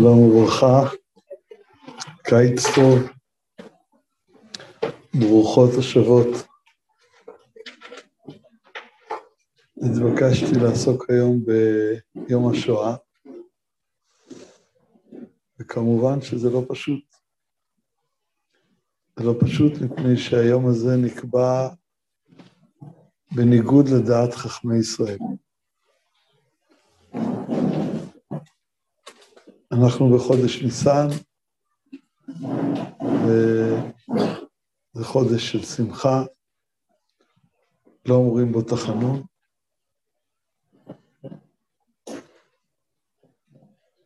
שלום וברכה, קיץ טוב, ברוכות השבות. התבקשתי לעסוק היום ביום השואה, וכמובן שזה לא פשוט. זה לא פשוט מפני שהיום הזה נקבע בניגוד לדעת חכמי ישראל. אנחנו בחודש ניסן, וזה חודש של שמחה, לא אומרים בו תחנון.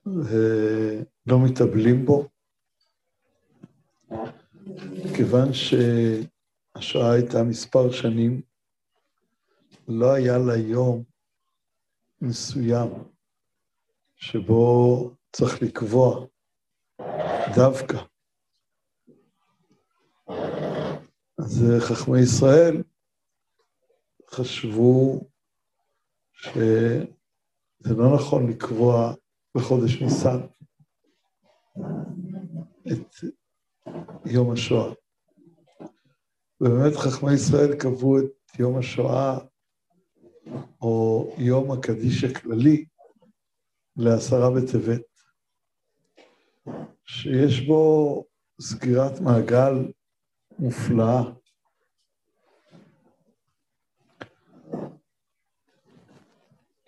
ולא מתאבלים בו, כיוון שהשואה הייתה מספר שנים, לא היה לה יום מסוים שבו צריך לקבוע דווקא. אז חכמי ישראל חשבו שזה לא נכון לקבוע בחודש ניסן את יום השואה. ובאמת חכמי ישראל קבעו את יום השואה, או יום הקדיש הכללי, לעשרה בטבת, שיש בו סגירת מעגל מופלאה.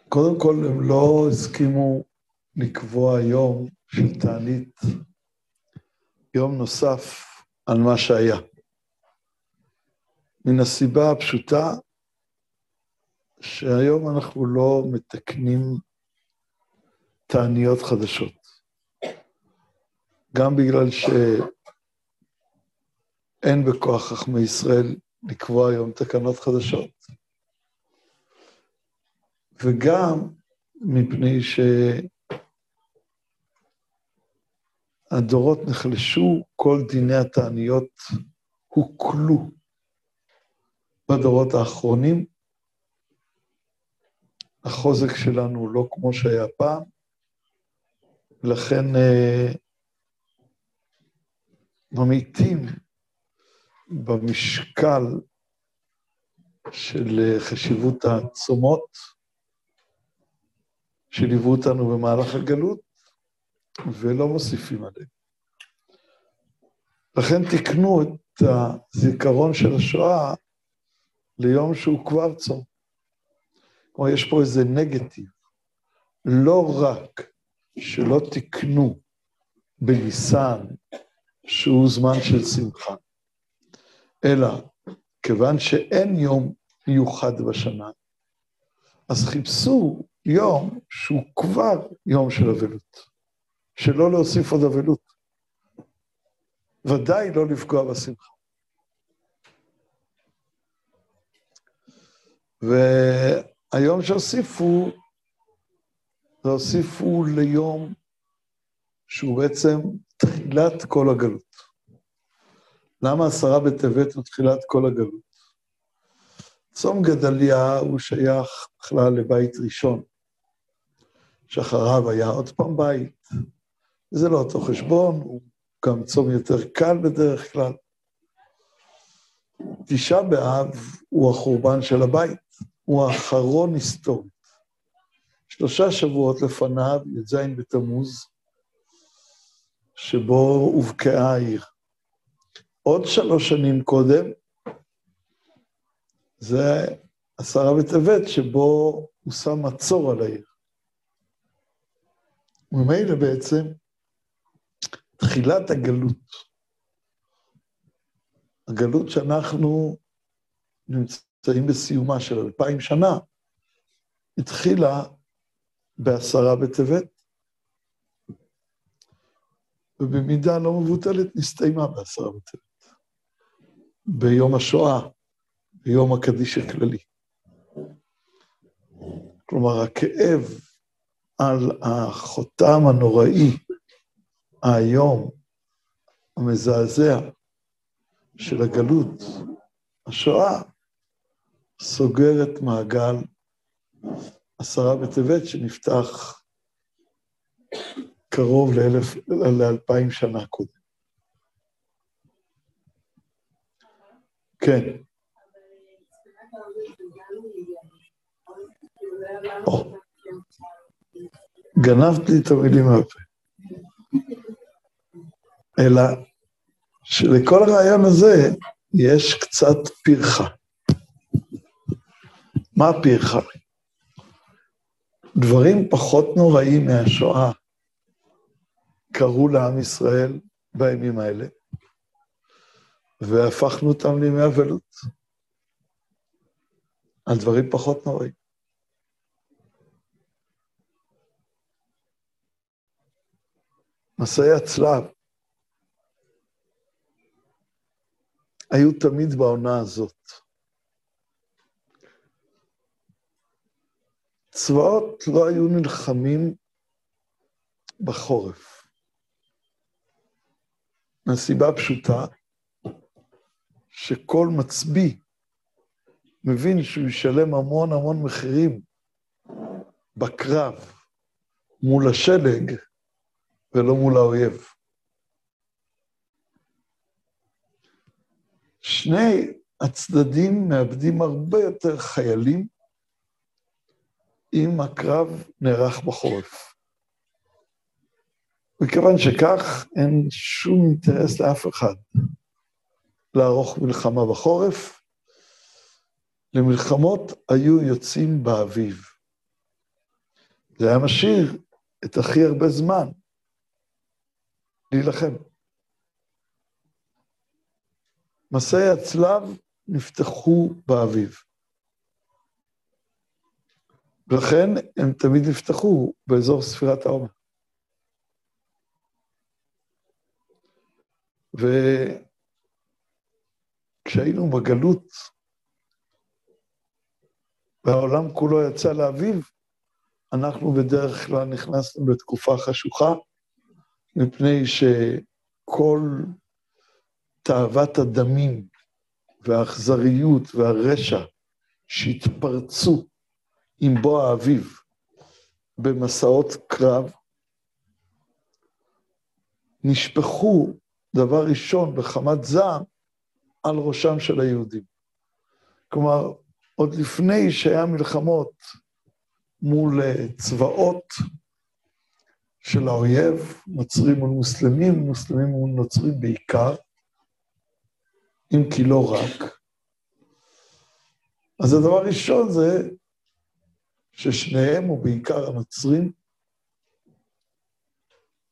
קודם כל, הם לא הסכימו לקבוע יום של תענית, יום נוסף על מה שהיה. מן הסיבה הפשוטה שהיום אנחנו לא מתקנים תעניות חדשות. גם בגלל שאין בכוח חכמי ישראל לקבוע היום תקנות חדשות, וגם מפני שהדורות נחלשו, כל דיני התעניות הוקלו בדורות האחרונים. החוזק שלנו הוא לא כמו שהיה פעם, לכן אה, ממעיטים במשקל של אה, חשיבות הצומות שליוו אותנו במהלך הגלות, ולא מוסיפים עליהם. לכן תיקנו את הזיכרון של השואה ליום שהוא כבר צום. כלומר, יש פה איזה נגטיב. לא רק שלא תקנו בניסן, שהוא זמן של שמחה, אלא כיוון שאין יום מיוחד בשנה, אז חיפשו יום שהוא כבר יום של אבלות, שלא להוסיף עוד אבלות. ודאי לא לפגוע בשמחה. והיום שהוסיפו והוסיפו ליום שהוא בעצם תחילת כל הגלות. למה עשרה בטבת הוא תחילת כל הגלות? צום גדליה הוא שייך בכלל לבית ראשון, שאחריו היה עוד פעם בית. זה לא אותו חשבון, הוא גם צום יותר קל בדרך כלל. תשעה באב הוא החורבן של הבית, הוא האחרון היסטורית. שלושה שבועות לפניו, י"ז בתמוז, שבו הובקעה העיר. עוד שלוש שנים קודם, זה עשרה בטבת, שבו הוא שם מצור על העיר. וממילא בעצם, תחילת הגלות, הגלות שאנחנו נמצאים בסיומה של אלפיים שנה, התחילה בעשרה בטבת, ובמידה לא מבוטלת נסתיימה בעשרה בטבת, ביום השואה, ביום הקדיש הכללי. כלומר, הכאב על החותם הנוראי, האיום, המזעזע של הגלות, השואה, סוגר את מעגל עשרה בטבת שנפתח קרוב לאלף, לאלפיים שנה קודם. כן. גנבת לי את המילים מהפה. אלא שלכל הרעיון הזה יש קצת פרחה. מה הפרחה? דברים פחות נוראים מהשואה קרו לעם ישראל בימים האלה, והפכנו אותם לימי אבלות, על דברים פחות נוראים. מסעי הצלב היו תמיד בעונה הזאת. צבאות לא היו נלחמים בחורף. מהסיבה הפשוטה שכל מצביא מבין שהוא ישלם המון המון מחירים בקרב מול השלג ולא מול האויב. שני הצדדים מאבדים הרבה יותר חיילים אם הקרב נערך בחורף. מכיוון שכך, אין שום אינטרס לאף אחד לערוך מלחמה בחורף. למלחמות היו יוצאים באביב. זה היה משאיר את הכי הרבה זמן להילחם. מסעי הצלב נפתחו באביב. ולכן הם תמיד נפתחו באזור ספירת העומר. וכשהיינו בגלות, והעולם כולו יצא לאביב, אנחנו בדרך כלל נכנסנו לתקופה חשוכה, מפני שכל תאוות הדמים והאכזריות והרשע שהתפרצו עם בוא האביב במסעות קרב, נשפכו דבר ראשון בחמת זעם על ראשם של היהודים. כלומר, עוד לפני שהיה מלחמות מול אה, צבאות של האויב, נוצרים מול מוסלמים, מוסלמים מול נוצרים בעיקר, אם כי לא רק. אז הדבר הראשון זה ששניהם, ובעיקר הנוצרים,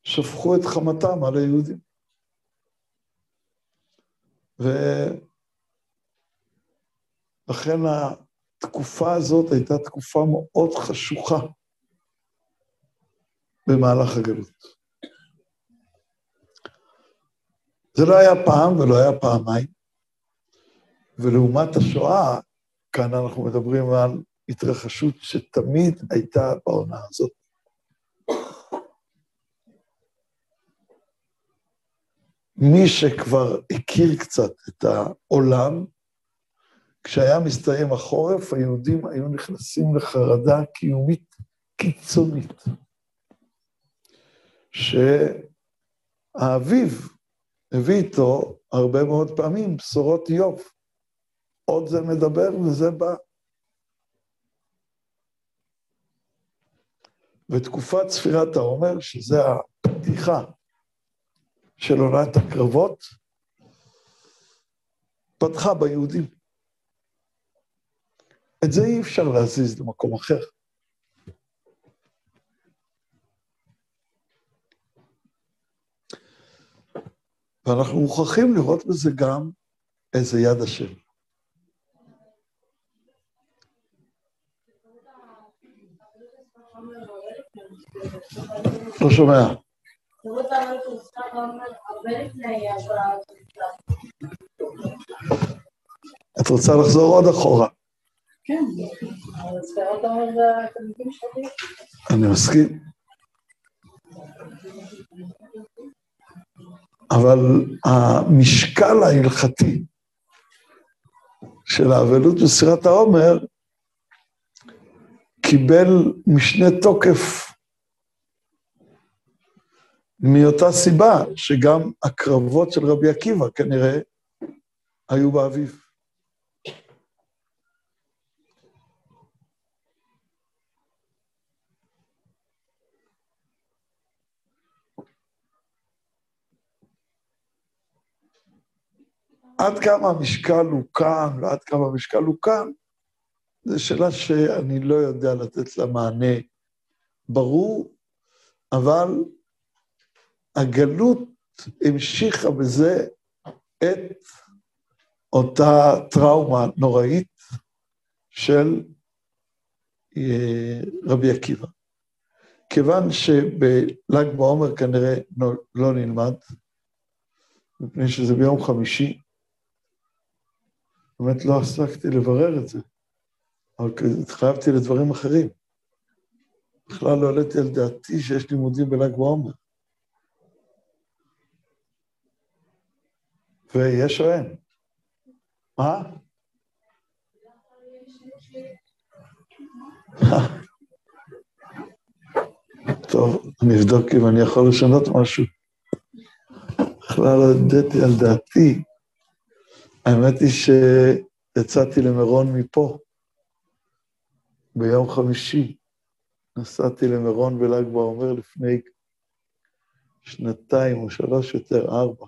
שפכו את חמתם על היהודים. ולכן התקופה הזאת הייתה תקופה מאוד חשוכה במהלך הגלות. זה לא היה פעם ולא היה פעמיים, ולעומת השואה, כאן אנחנו מדברים על התרחשות שתמיד הייתה בעונה הזאת. מי שכבר הכיר קצת את העולם, כשהיה מסתיים החורף, היהודים היו נכנסים לחרדה קיומית קיצונית. שהאביב הביא איתו הרבה מאוד פעמים בשורות איוב. עוד זה מדבר וזה בא. ותקופת ספירת העומר, שזה הפתיחה של עונת הקרבות, פתחה ביהודים. את זה אי אפשר להזיז למקום אחר. ואנחנו מוכרחים לראות בזה גם איזה יד השם. לא שומע. את רוצה לחזור עוד אחורה? כן, אני מסכים. אבל המשקל ההלכתי של האבלות בסירת העומר קיבל משנה תוקף מאותה סיבה שגם הקרבות של רבי עקיבא כנראה היו באביב. עד כמה המשקל הוא כאן ועד כמה המשקל הוא כאן, זו שאלה שאני לא יודע לתת לה מענה ברור, אבל הגלות המשיכה בזה את אותה טראומה נוראית של אה, רבי עקיבא. כיוון שבל"ג בעומר כנראה לא, לא נלמד, מפני שזה ביום חמישי, באמת לא עסקתי לברר את זה, אבל התחייבתי לדברים אחרים. בכלל לא העליתי על דעתי שיש לימודים בל"ג בעומר. ויש או אין? מה? טוב, אני אבדוק אם אני יכול לשנות משהו. בכלל לא ידעתי על דעתי. האמת היא שיצאתי למירון מפה, ביום חמישי. נסעתי למירון בל"ג בעומר לפני שנתיים או שלוש יותר, ארבע.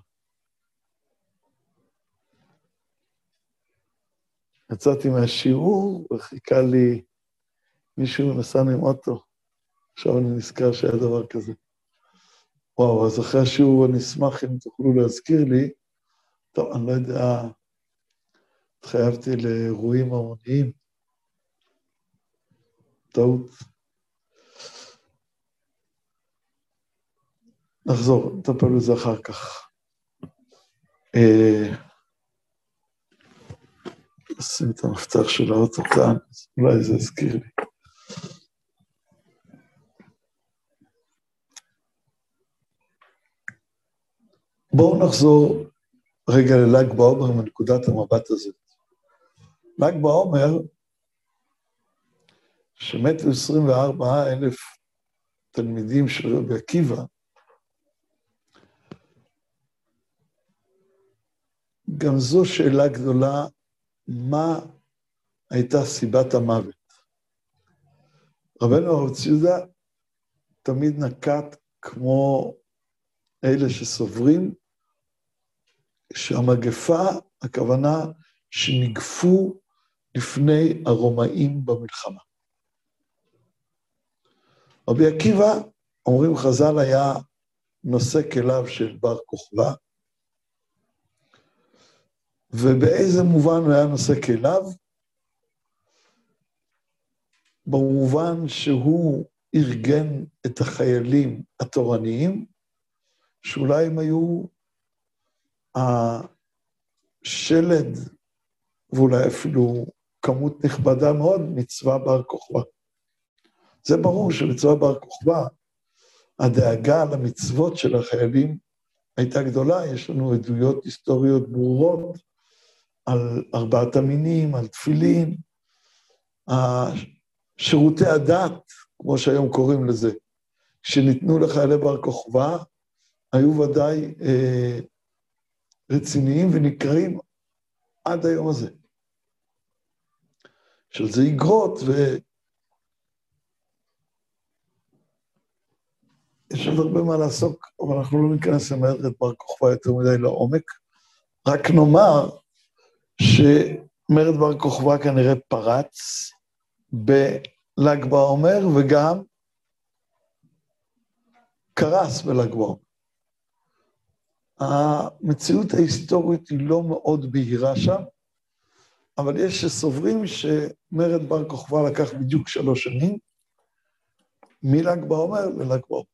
יצאתי מהשיעור וחיכה לי מישהו נסענו עם אוטו. עכשיו אני נזכר שהיה דבר כזה. וואו, אז אחרי השיעור אני אשמח אם תוכלו להזכיר לי. טוב, אני לא יודע, התחייבתי לאירועים המוניים. טעות. נחזור, נטפל בזה אחר כך. נשים את המפתח של האוטו כאן, אולי זה יזכיר לי. בואו נחזור רגע לל"ג בעומר מנקודת המבט הזאת. ל"ג בעומר, שמתו 24 אלף תלמידים של רבי עקיבא, גם זו שאלה גדולה מה הייתה סיבת המוות. רבנו הרב ציודה תמיד נקט כמו אלה שסוברים, שהמגפה, הכוונה שניגפו לפני הרומאים במלחמה. רבי עקיבא, אומרים חז"ל, היה נושא כליו של בר כוכבא, ובאיזה מובן הוא היה נושא כליו? במובן שהוא ארגן את החיילים התורניים, שאולי הם היו השלד, ואולי אפילו כמות נכבדה מאוד, מצווה בר כוכבא. זה ברור שמצווה בר כוכבא, הדאגה למצוות של החיילים הייתה גדולה, יש לנו עדויות היסטוריות ברורות על ארבעת המינים, על תפילין, שירותי הדת, כמו שהיום קוראים לזה, שניתנו לחיילי בר כוכבא, היו ודאי אה, רציניים ונקראים עד היום הזה. של זה איגרות, ו... יש עוד הרבה מה לעסוק, אבל אנחנו לא ניכנס למערכת בר כוכבא יותר מדי לעומק. רק נאמר שמרד בר כוכבא כנראה פרץ בל"ג בעומר וגם קרס בל"ג בעומר. המציאות ההיסטורית היא לא מאוד בהירה שם, אבל יש שסוברים שמרד בר כוכבא לקח בדיוק שלוש שנים, מל"ג בעומר לל"ג בעומר.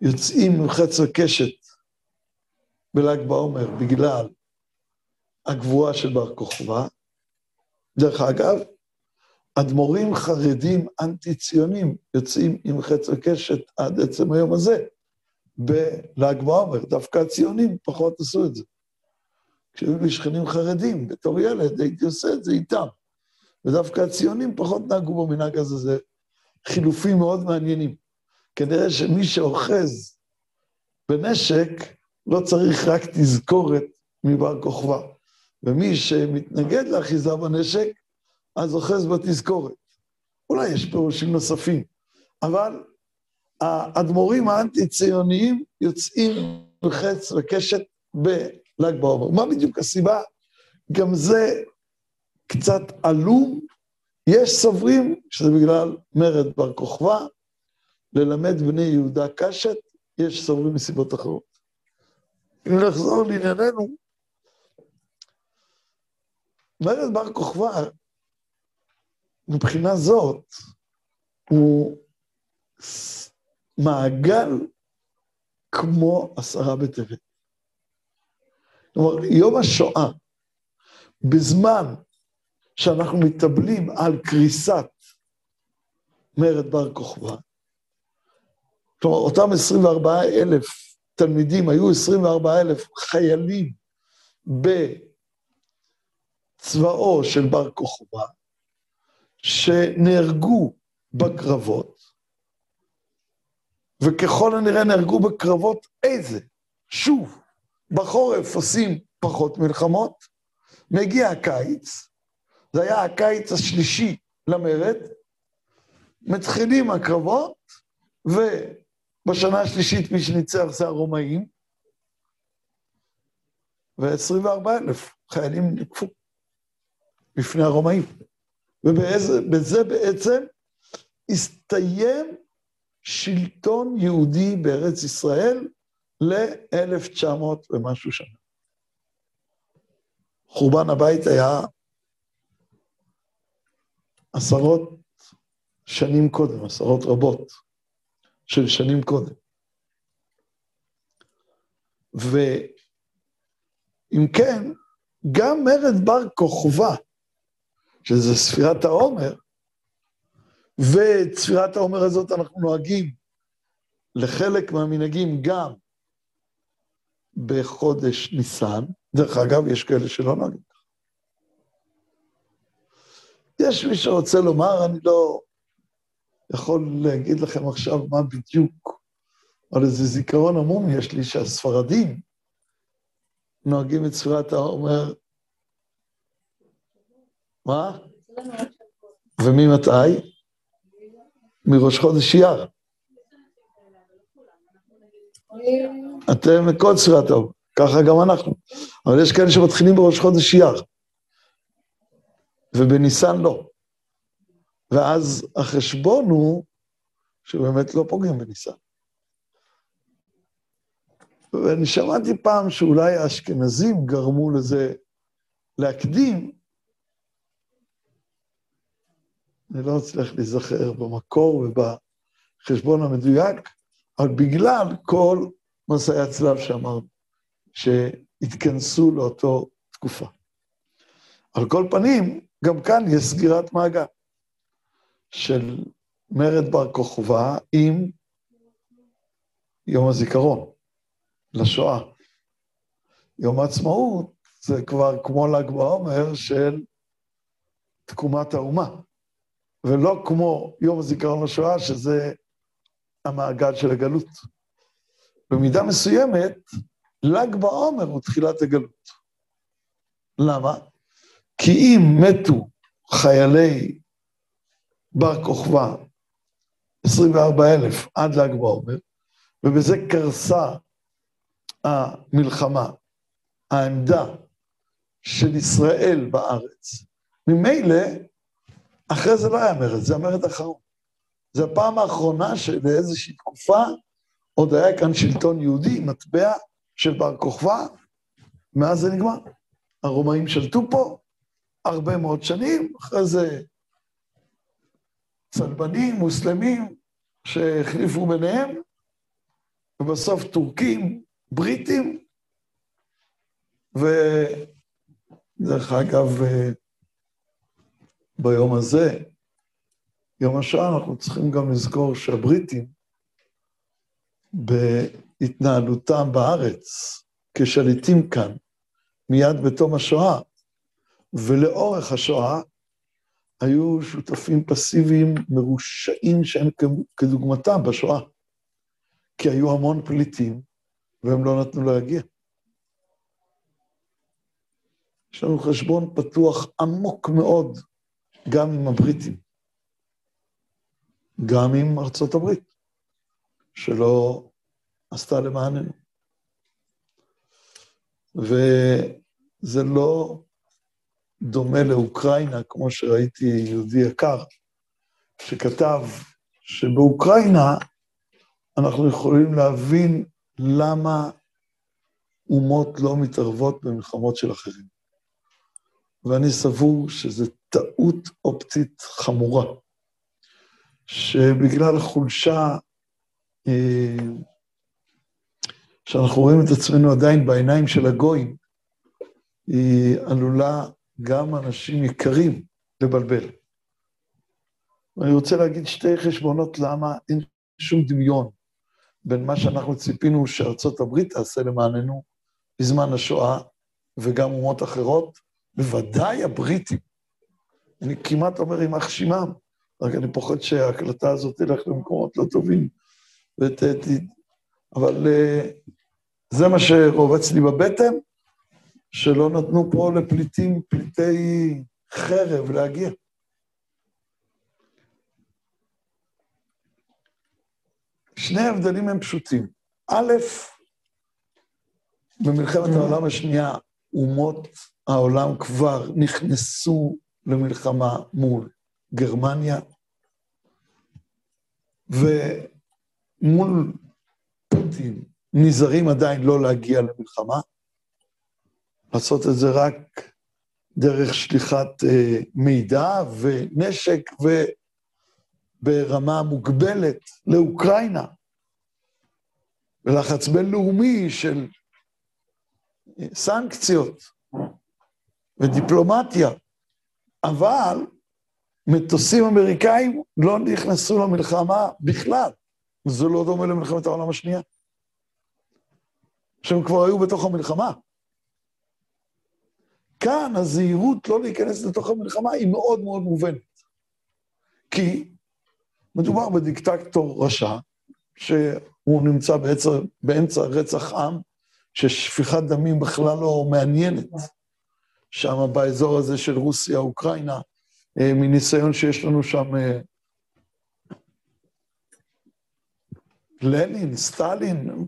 יוצאים מחץ הקשת בל"ג בעומר בגלל הגבורה של בר כוכבא. דרך אגב, אדמו"רים חרדים אנטי-ציונים יוצאים עם חץ וקשת עד עצם היום הזה בל"ג בעומר. דווקא הציונים פחות עשו את זה. כשהיו לי שכנים חרדים, בתור ילד הייתי עושה את זה איתם. ודווקא הציונים פחות נהגו במנהג הזה, זה חילופים מאוד מעניינים. כנראה שמי שאוחז בנשק לא צריך רק תזכורת מבר כוכבא. ומי שמתנגד לאחיזה בנשק, אז אוחז בתזכורת. אולי יש פירושים נוספים, אבל האדמו"רים האנטי-ציוניים יוצאים בחץ וקשת בל"ג בעומר. מה בדיוק הסיבה? גם זה קצת עלום. יש סוברים שזה בגלל מרד בר כוכבא, ללמד בני יהודה קשת, יש סוברים מסיבות אחרות. אם נחזור לענייננו, מרד בר כוכבא, מבחינה זאת, הוא מעגל כמו עשרה בטבת. כלומר, יום השואה, בזמן שאנחנו מתאבלים על קריסת מרד בר כוכבא, כלומר, אותם 24 אלף תלמידים, היו 24 אלף חיילים בצבאו של בר כוכבא, שנהרגו בקרבות, וככל הנראה נהרגו בקרבות איזה? שוב, בחורף עושים פחות מלחמות, מגיע הקיץ, זה היה הקיץ השלישי למרד, מתחילים הקרבות, ובשנה השלישית מי שניצח זה הרומאים, ו-24 אלף חיילים נקפו בפני הרומאים. ובזה בעצם הסתיים שלטון יהודי בארץ ישראל ל-1900 ומשהו שנה. חורבן הבית היה עשרות שנים קודם, עשרות רבות של שנים קודם. ואם כן, גם מרד בר כוכבא, שזה ספירת העומר, ואת ספירת העומר הזאת אנחנו נוהגים לחלק מהמנהגים גם בחודש ניסן. דרך אגב, יש כאלה שלא נוהגים ככה. יש מי שרוצה לומר, אני לא יכול להגיד לכם עכשיו מה בדיוק, אבל איזה זיכרון עמום יש לי שהספרדים נוהגים את ספירת העומר, מה? וממתי? מראש חודש אייר. אתם כל צורה טוב, ככה גם אנחנו. אבל יש כאלה שמתחילים בראש חודש אייר, ובניסן לא. ואז החשבון הוא שבאמת לא פוגעים בניסן. ואני שמעתי פעם שאולי האשכנזים גרמו לזה להקדים, אני לא מצליח להיזכר במקור ובחשבון המדויק, אבל בגלל כל מסעי הצלב שאמרנו, שהתכנסו לאותו תקופה. על כל פנים, גם כאן יש סגירת מעגל של מרד בר כוכבא עם יום הזיכרון לשואה. יום העצמאות זה כבר כמו ל"ג בעומר של תקומת האומה. ולא כמו יום הזיכרון לשואה, שזה המעגל של הגלות. במידה מסוימת, ל"ג בעומר הוא תחילת הגלות. למה? כי אם מתו חיילי בר כוכבא, 24 אלף עד ל"ג בעומר, ובזה קרסה המלחמה, העמדה של ישראל בארץ, ממילא אחרי זה לא היה מרד, זה המרד האחרון. זו הפעם האחרונה שבאיזושהי תקופה עוד היה כאן שלטון יהודי, מטבע של בר כוכבא, מאז זה נגמר. הרומאים שלטו פה הרבה מאוד שנים, אחרי זה צלבנים, מוסלמים, שהחליפו ביניהם, ובסוף טורקים, בריטים, ודרך אגב, ביום הזה, יום השואה, אנחנו צריכים גם לזכור שהבריטים, בהתנהלותם בארץ, כשליטים כאן, מיד בתום השואה, ולאורך השואה, היו שותפים פסיביים מרושעים שאין כדוגמתם בשואה. כי היו המון פליטים והם לא נתנו להגיע. יש לנו חשבון פתוח עמוק מאוד גם עם הבריטים, גם עם ארצות הברית, שלא עשתה למעננו. וזה לא דומה לאוקראינה, כמו שראיתי יהודי יקר, שכתב שבאוקראינה אנחנו יכולים להבין למה אומות לא מתערבות במלחמות של אחרים. ואני סבור שזו טעות אופטית חמורה, שבגלל חולשה, אה, שאנחנו רואים את עצמנו עדיין בעיניים של הגויים, היא עלולה גם אנשים יקרים לבלבל. ואני רוצה להגיד שתי חשבונות למה אין שום דמיון בין מה שאנחנו ציפינו שארצות הברית תעשה למעננו בזמן השואה, וגם אומות אחרות, בוודאי הבריטים. אני כמעט אומר יימח שמם, רק אני פוחד שההקלטה הזאת תלך למקומות לא טובים. ות, אבל אה, זה מה שרובץ לי בבטן, שלא נתנו פה לפליטים, פליטי חרב להגיע. שני ההבדלים הם פשוטים. א', במלחמת העולם השנייה, אומות העולם כבר נכנסו למלחמה מול גרמניה, ומול פוטין. נזהרים עדיין לא להגיע למלחמה, לעשות את זה רק דרך שליחת אה, מידע ונשק וברמה מוגבלת לאוקראינה, ולחץ בינלאומי של אה, סנקציות ודיפלומטיה, אבל מטוסים אמריקאים לא נכנסו למלחמה בכלל. זה לא דומה למלחמת העולם השנייה. שהם כבר היו בתוך המלחמה. כאן הזהירות לא להיכנס לתוך המלחמה היא מאוד מאוד מובנת. כי מדובר בדיקטקטור רשע, שהוא נמצא באמצע, באמצע רצח עם, ששפיכת דמים בכלל לא מעניינת. שם באזור הזה של רוסיה, אוקראינה, אה, מניסיון שיש לנו שם אה, לנין, סטלין,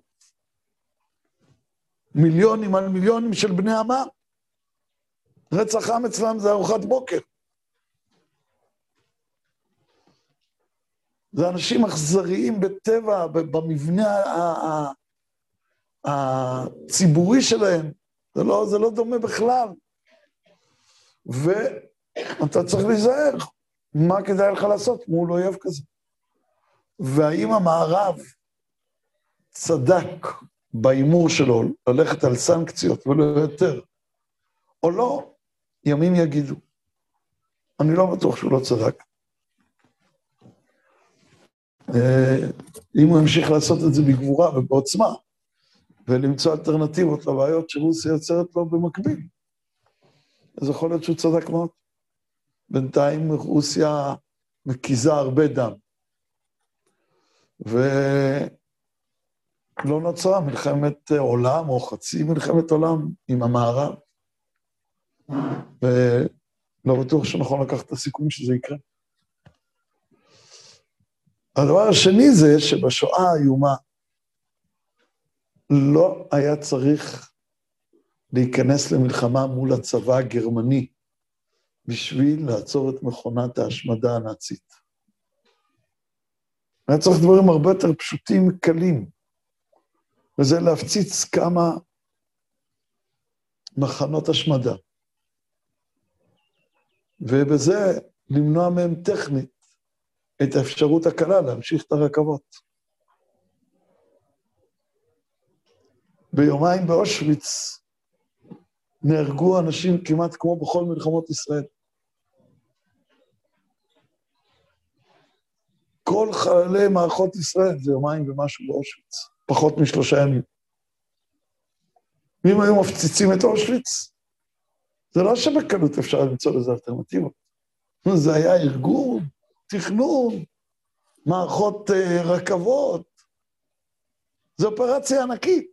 מיליונים על מיליונים של בני עמה. רצח עם אצלם זה ארוחת בוקר. זה אנשים אכזריים בטבע, במבנה הציבורי שלהם. זה לא, זה לא דומה בכלל. ואתה צריך להיזהר, מה כדאי לך לעשות מול אויב כזה. והאם המערב צדק בהימור שלו ללכת על סנקציות ולא יותר, או לא, ימים יגידו. אני לא בטוח שהוא לא צדק. אה, אם הוא ימשיך לעשות את זה בגבורה ובעוצמה, ולמצוא אלטרנטיבות לבעיות שרוסיה יוצרת לו במקביל, אז יכול להיות שהוא צדק מאוד. בינתיים רוסיה מקיזה הרבה דם. ולא נוצרה מלחמת עולם או חצי מלחמת עולם עם המערב. ולא בטוח שנכון לקחת את הסיכום שזה יקרה. הדבר השני זה שבשואה האיומה לא היה צריך להיכנס למלחמה מול הצבא הגרמני בשביל לעצור את מכונת ההשמדה הנאצית. היה צריך דברים הרבה יותר פשוטים, קלים, וזה להפציץ כמה מחנות השמדה. ובזה למנוע מהם טכנית את האפשרות הקלה להמשיך את הרכבות. ביומיים באושוויץ נהרגו אנשים כמעט כמו בכל מלחמות ישראל. כל חללי מערכות ישראל זה יומיים ומשהו באושוויץ, פחות משלושה ימים. ואם היו מפציצים את אושוויץ, זה לא שבקלות אפשר למצוא לזה אלטרנטיבות. זה היה ארגון, תכנון, מערכות uh, רכבות. זו אופרציה ענקית.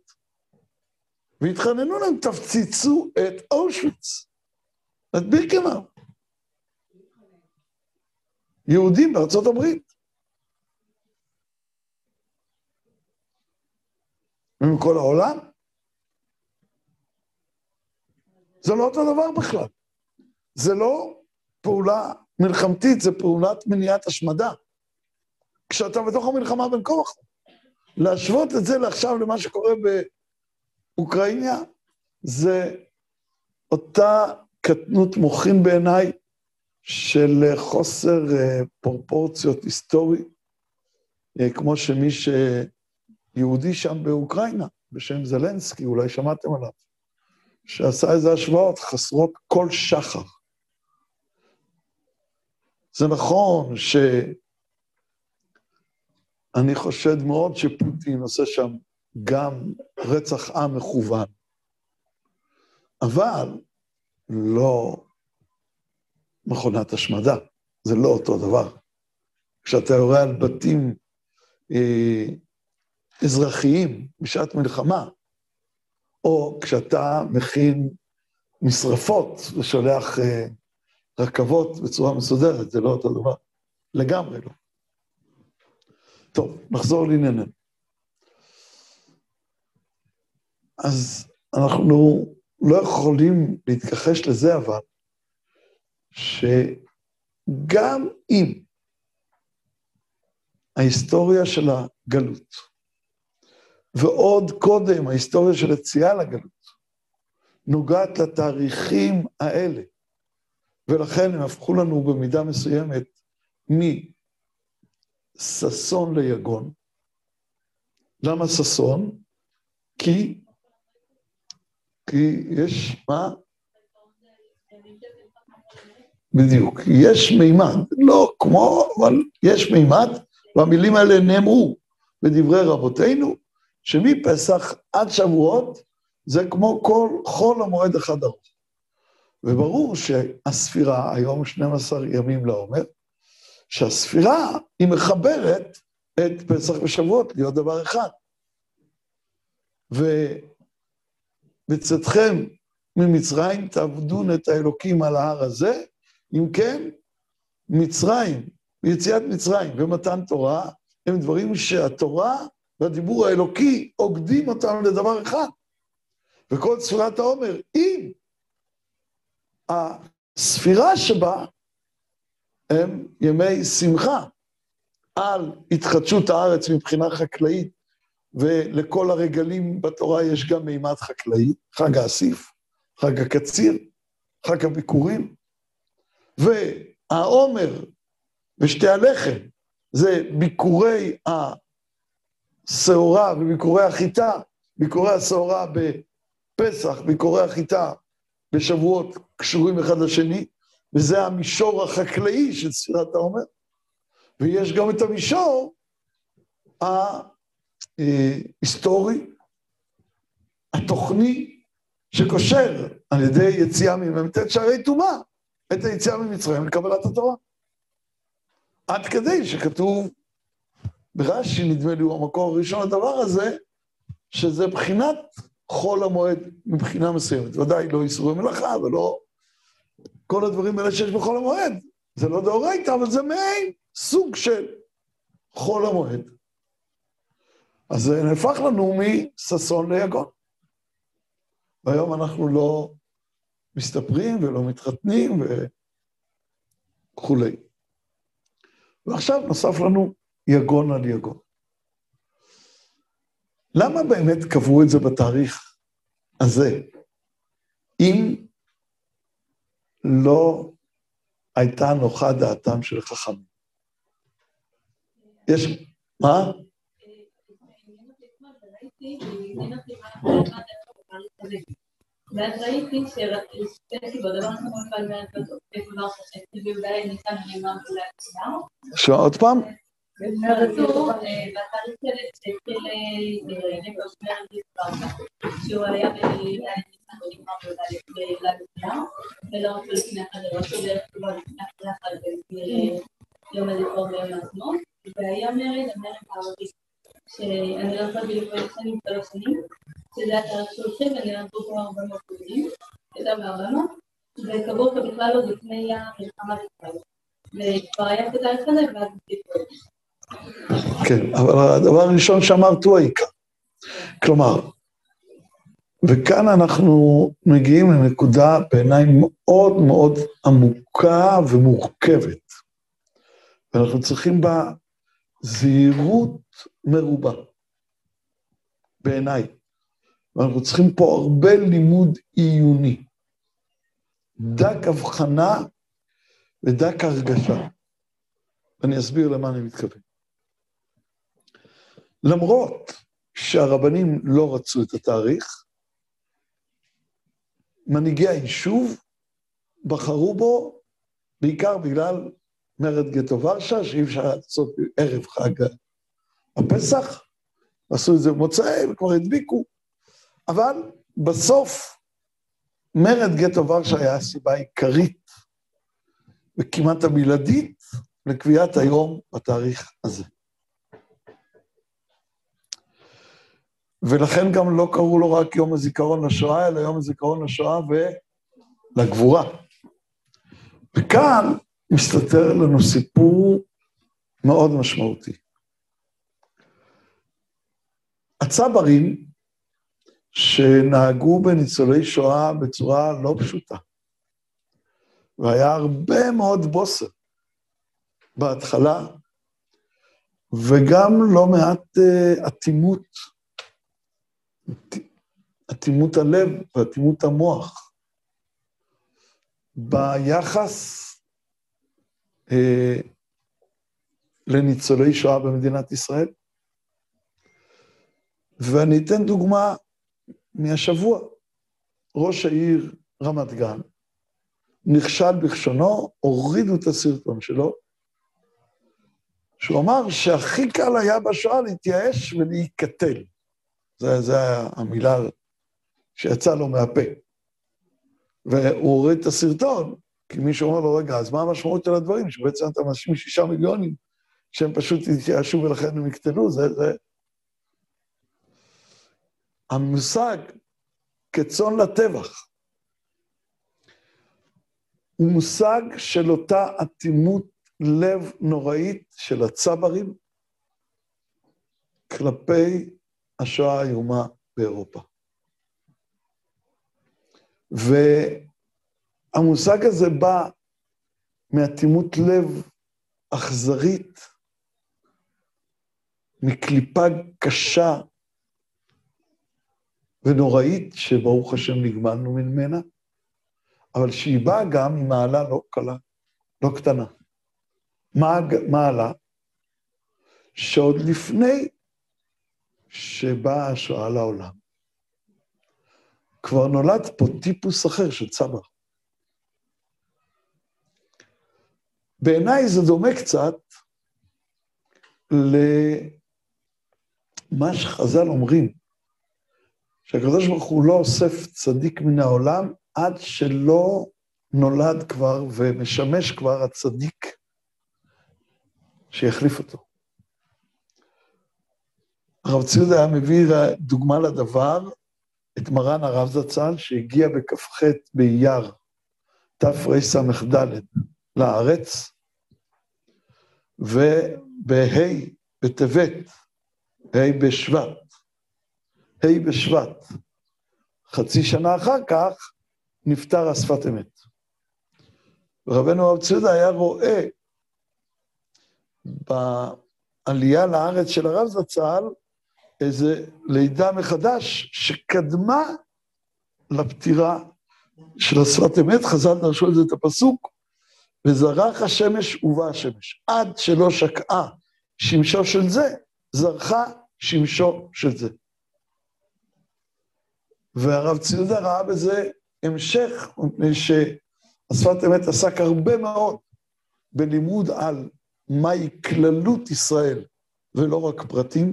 והתחננו להם, תפציצו את אושוויץ, את בירקנאו. יהודים בארצות הברית. ומכל העולם. זה לא אותו דבר בכלל. זה לא פעולה מלחמתית, זה פעולת מניעת השמדה. כשאתה בתוך המלחמה בין כה. להשוות את זה לעכשיו למה שקורה באוקראינה, זה אותה קטנות מוחין בעיניי של חוסר אה, פרופורציות היסטורי, אה, כמו שמי שיהודי שם באוקראינה, בשם זלנסקי, אולי שמעתם עליו, שעשה איזה השוואות חסרות כל שחר. זה נכון שאני חושד מאוד שפוטין עושה שם גם רצח עם מכוון, אבל לא מכונת השמדה, זה לא אותו דבר. כשאתה יורה על בתים אה, אזרחיים בשעת מלחמה, או כשאתה מכין משרפות ושולח אה, רכבות בצורה מסודרת, זה לא אותו דבר. לגמרי לא. טוב, נחזור לענייננו. אז אנחנו לא יכולים להתכחש לזה, אבל, שגם אם ההיסטוריה של הגלות, ועוד קודם ההיסטוריה של יציאה לגלות, נוגעת לתאריכים האלה, ולכן הם הפכו לנו במידה מסוימת מששון ליגון. למה ששון? כי, כי יש, מה? בדיוק. יש מימד, לא כמו, אבל יש מימד, והמילים האלה נאמרו בדברי רבותינו, שמפסח עד שבועות זה כמו כל חול המועד אחד ארוך. וברור שהספירה, היום 12 ימים לעומר, שהספירה היא מחברת את פסח ושבועות להיות דבר אחד. ובצאתכם ממצרים תעבדון את האלוקים על ההר הזה, אם כן, מצרים, יציאת מצרים ומתן תורה, הם דברים שהתורה והדיבור האלוקי עוקדים אותם לדבר אחד. וכל צפירת העומר, אם הספירה שבה הם ימי שמחה על התחדשות הארץ מבחינה חקלאית, ולכל הרגלים בתורה יש גם מימד חקלאי, חג האסיף, חג הקציר, חג הביקורים, והעומר ושתי הלחם זה ביקורי השעורה וביקורי החיטה, ביקורי השעורה בפסח, ביקורי החיטה בשבועות קשורים אחד לשני, וזה המישור החקלאי של ספירת העומר, ויש גם את המישור ההיסטורי, התוכני, שקושר על ידי יציאה ממ"ט שערי טומאה את היציאה ממצרים לקבלת התורה. עד כדי שכתוב ברש"י, נדמה לי, הוא המקור הראשון לדבר הזה, שזה בחינת חול המועד מבחינה מסוימת. ודאי לא איסורי מלאכה ולא כל הדברים האלה שיש בחול המועד. זה לא דאורייתא, אבל זה מעין סוג של חול המועד. אז זה נהפך לנו מששון ליגון. והיום אנחנו לא מסתפרים ולא מתחתנים וכולי. ועכשיו נוסף לנו יגון על יגון. למה באמת קבעו את זה בתאריך הזה, אם לא הייתה נוחה דעתם של חכמים? יש... מה? ואז ראיתי ששתי סיבות, דבר נכון כאן כבר חשבתי ואולי ניתן ללמוד אולי עוד פעם? כתוב בתאריך של שהוא היה ולא רק לפני החדרות, שהוא דרך כלל לפני החדרות יום הזיכרון ביום העצמאות, והיה מרד, המרד הערבי, שאני לא יכולה בדיוק שנים, שלוש שנים, שזה התאריך שהוא הולכים ונהרגו פה הרבה מאוד יהודים, הייתה בהרבה וקבעו אותו בכלל עוד לפני המלחמה בישראל. וכבר היה כדאי לחנך ואז כן, אבל הדבר הראשון שאמרת הוא העיקר. כלומר, וכאן אנחנו מגיעים לנקודה בעיניי מאוד מאוד עמוקה ומורכבת. ואנחנו צריכים בה זהירות מרובה, בעיניי. ואנחנו צריכים פה הרבה לימוד עיוני. דק הבחנה ודק הרגשה. ואני אסביר למה אני מתכוון. למרות שהרבנים לא רצו את התאריך, מנהיגי היישוב בחרו בו בעיקר בגלל מרד גטו ורשה, שאי אפשר לעשות ערב חג הפסח, עשו את זה במוצאי וכבר הדביקו, אבל בסוף מרד גטו ורשה היה הסיבה העיקרית וכמעט הבלעדית לקביעת היום בתאריך הזה. ולכן גם לא קראו לו רק יום הזיכרון לשואה, אלא יום הזיכרון לשואה ולגבורה. וכאן מסתתר לנו סיפור מאוד משמעותי. הצברים שנהגו בניצולי שואה בצורה לא פשוטה, והיה הרבה מאוד בוסר בהתחלה, וגם לא מעט אה, אטימות, אטימות הלב ואטימות המוח ביחס אה, לניצולי שואה במדינת ישראל. ואני אתן דוגמה מהשבוע. ראש העיר רמת גן נכשל בכשונו, הורידו את הסרטון שלו, שהוא אמר שהכי קל היה בשואה להתייאש ולהיקטל. זו המילה שיצאה לו מהפה. והוא הוריד את הסרטון, כי מישהו אומר לו, רגע, אז מה המשמעות של הדברים? שבעצם אתה מאשים שישה מיליונים שהם פשוט התייאשו ולכן הם יקטנו, זה, זה... המושג כצאן לטבח הוא מושג של אותה אטימות לב נוראית של הצברים כלפי השואה האיומה באירופה. ו... המושג הזה בא מאטימות לב אכזרית, מקליפה קשה ונוראית, שברוך השם נגמלנו ממנה, אבל שהיא באה גם עם מעלה לא קלה, לא קטנה. מעלה שעוד לפני שבאה השואה לעולם, כבר נולד פה טיפוס אחר של צבר. בעיניי זה דומה קצת למה שחז"ל אומרים, שהקדוש ברוך הוא לא אוסף צדיק מן העולם עד שלא נולד כבר ומשמש כבר הצדיק שיחליף אותו. הרב ציודה היה מביא דוגמה לדבר, את מרן הרב זצ"ל, שהגיע בכ"ח באייר תרס"ד לארץ, ובה' בטבת, ה' בשבט, ה' בשבט, חצי שנה אחר כך, נפטר השפת אמת. רבנו הרב ציודה היה רואה בעלייה לארץ של הרב זצ"ל איזה לידה מחדש שקדמה לפטירה של השפת אמת, חז"ל דרשו על זה את הפסוק, וזרח השמש ובא השמש. עד שלא שקעה שמשו של זה, זרחה שמשו של זה. והרב ציודה ראה בזה המשך, מפני שהשפת אמת עסק הרבה מאוד בלימוד על מהי כללות ישראל, ולא רק פרטים.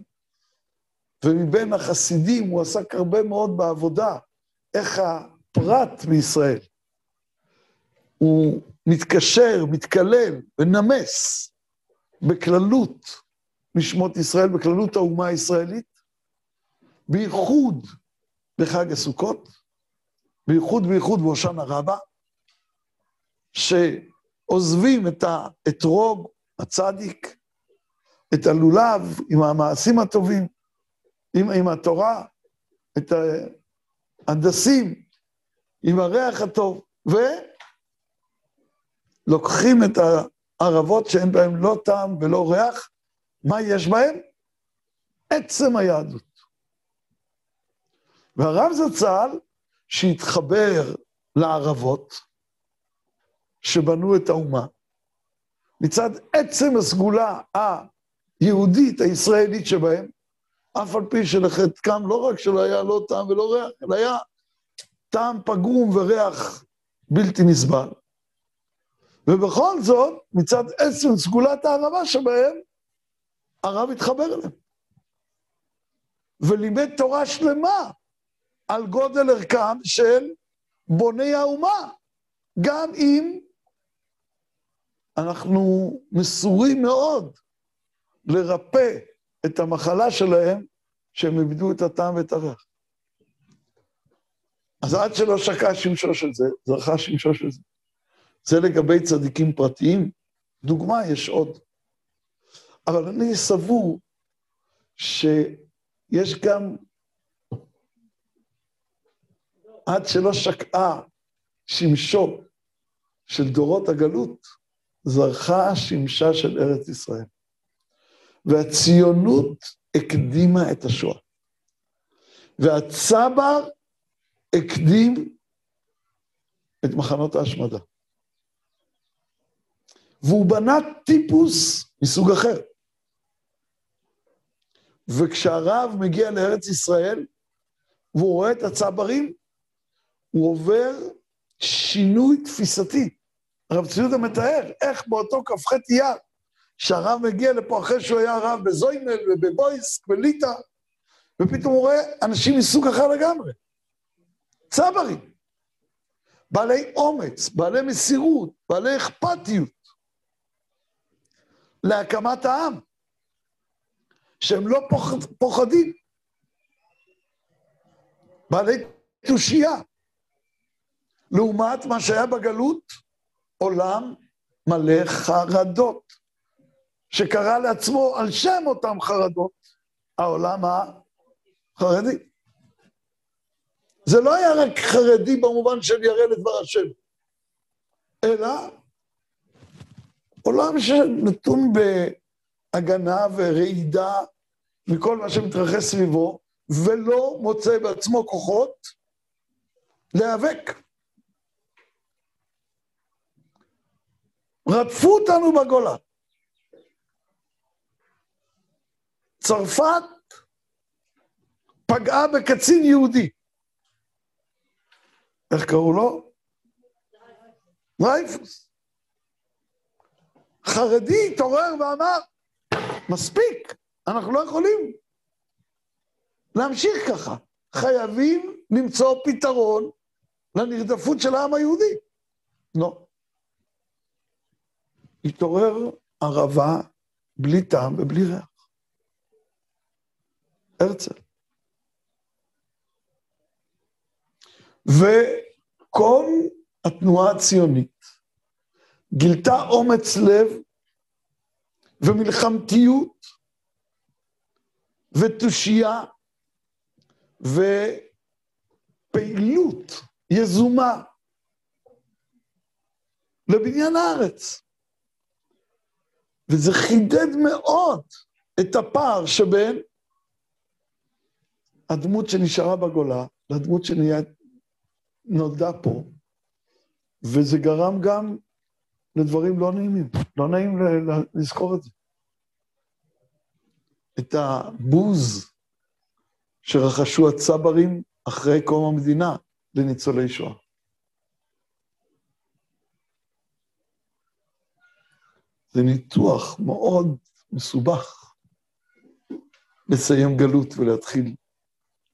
ומבין החסידים הוא עסק הרבה מאוד בעבודה, איך הפרט בישראל הוא מתקשר, מתקלל ונמס בכללות נשמות ישראל, בכללות האומה הישראלית, בייחוד בחג הסוכות, בייחוד בייחוד בהושענא רבה, שעוזבים את האתרוג, הצדיק, את הלולב עם המעשים הטובים, עם, עם התורה, את ההנדסים, עם הריח הטוב, ולוקחים את הערבות שאין בהן לא טעם ולא ריח, מה יש בהן? עצם היהדות. והרב זצ"ל, שהתחבר לערבות שבנו את האומה, מצד עצם הסגולה היהודית, הישראלית שבהם, אף על פי שלחטקם לא רק שלא היה לא טעם ולא ריח, אלא היה טעם פגום וריח בלתי נסבל. ובכל זאת, מצד עצם סגולת הערבה שבהם, הרב התחבר אליהם. ולימד תורה שלמה על גודל ערכם של בוני האומה, גם אם אנחנו מסורים מאוד לרפא את המחלה שלהם, שהם איבדו את הטעם ואת הריח. אז עד שלא שקע שמשו של זה, זרחה שמשו של זה. זה לגבי צדיקים פרטיים. דוגמה, יש עוד. אבל אני סבור שיש גם, עד שלא שקעה שמשו של דורות הגלות, זרחה השמשה של ארץ ישראל. והציונות הקדימה את השואה. והצבר הקדים את מחנות ההשמדה. והוא בנה טיפוס מסוג אחר. וכשהרב מגיע לארץ ישראל, והוא רואה את הצברים, הוא עובר שינוי תפיסתי. הרב ציודה מתאר איך באותו כ"ח אייר, שהרב מגיע לפה אחרי שהוא היה רב בזוימל ובבויסק וליטא, ופתאום הוא רואה אנשים מסוג אחר לגמרי. צברים. בעלי אומץ, בעלי מסירות, בעלי אכפתיות להקמת העם, שהם לא פוחד, פוחדים. בעלי תושייה. לעומת מה שהיה בגלות, עולם מלא חרדות, שקרא לעצמו על שם אותם חרדות, העולם החרדי. זה לא היה רק חרדי במובן של ירא לדבר השם, אלא עולם שנתון בהגנה ורעידה מכל מה שמתרחש סביבו, ולא מוצא בעצמו כוחות להיאבק. רדפו אותנו בגולה. צרפת פגעה בקצין יהודי. איך קראו לו? רייפוס. חרדי התעורר ואמר, מספיק, אנחנו לא יכולים להמשיך ככה. חייבים למצוא פתרון לנרדפות של העם היהודי. לא. התעורר ערבה בלי טעם ובלי ריח. הרצל. וכל התנועה הציונית גילתה אומץ לב ומלחמתיות ותושייה ופעילות יזומה לבניין הארץ. וזה חידד מאוד את הפער שבין הדמות שנשארה בגולה לדמות שנולדה פה, וזה גרם גם לדברים לא נעימים. לא נעים לזכור את זה. את הבוז שרכשו הצברים אחרי קום המדינה לניצולי שואה. זה ניתוח מאוד מסובך לסיים גלות ולהתחיל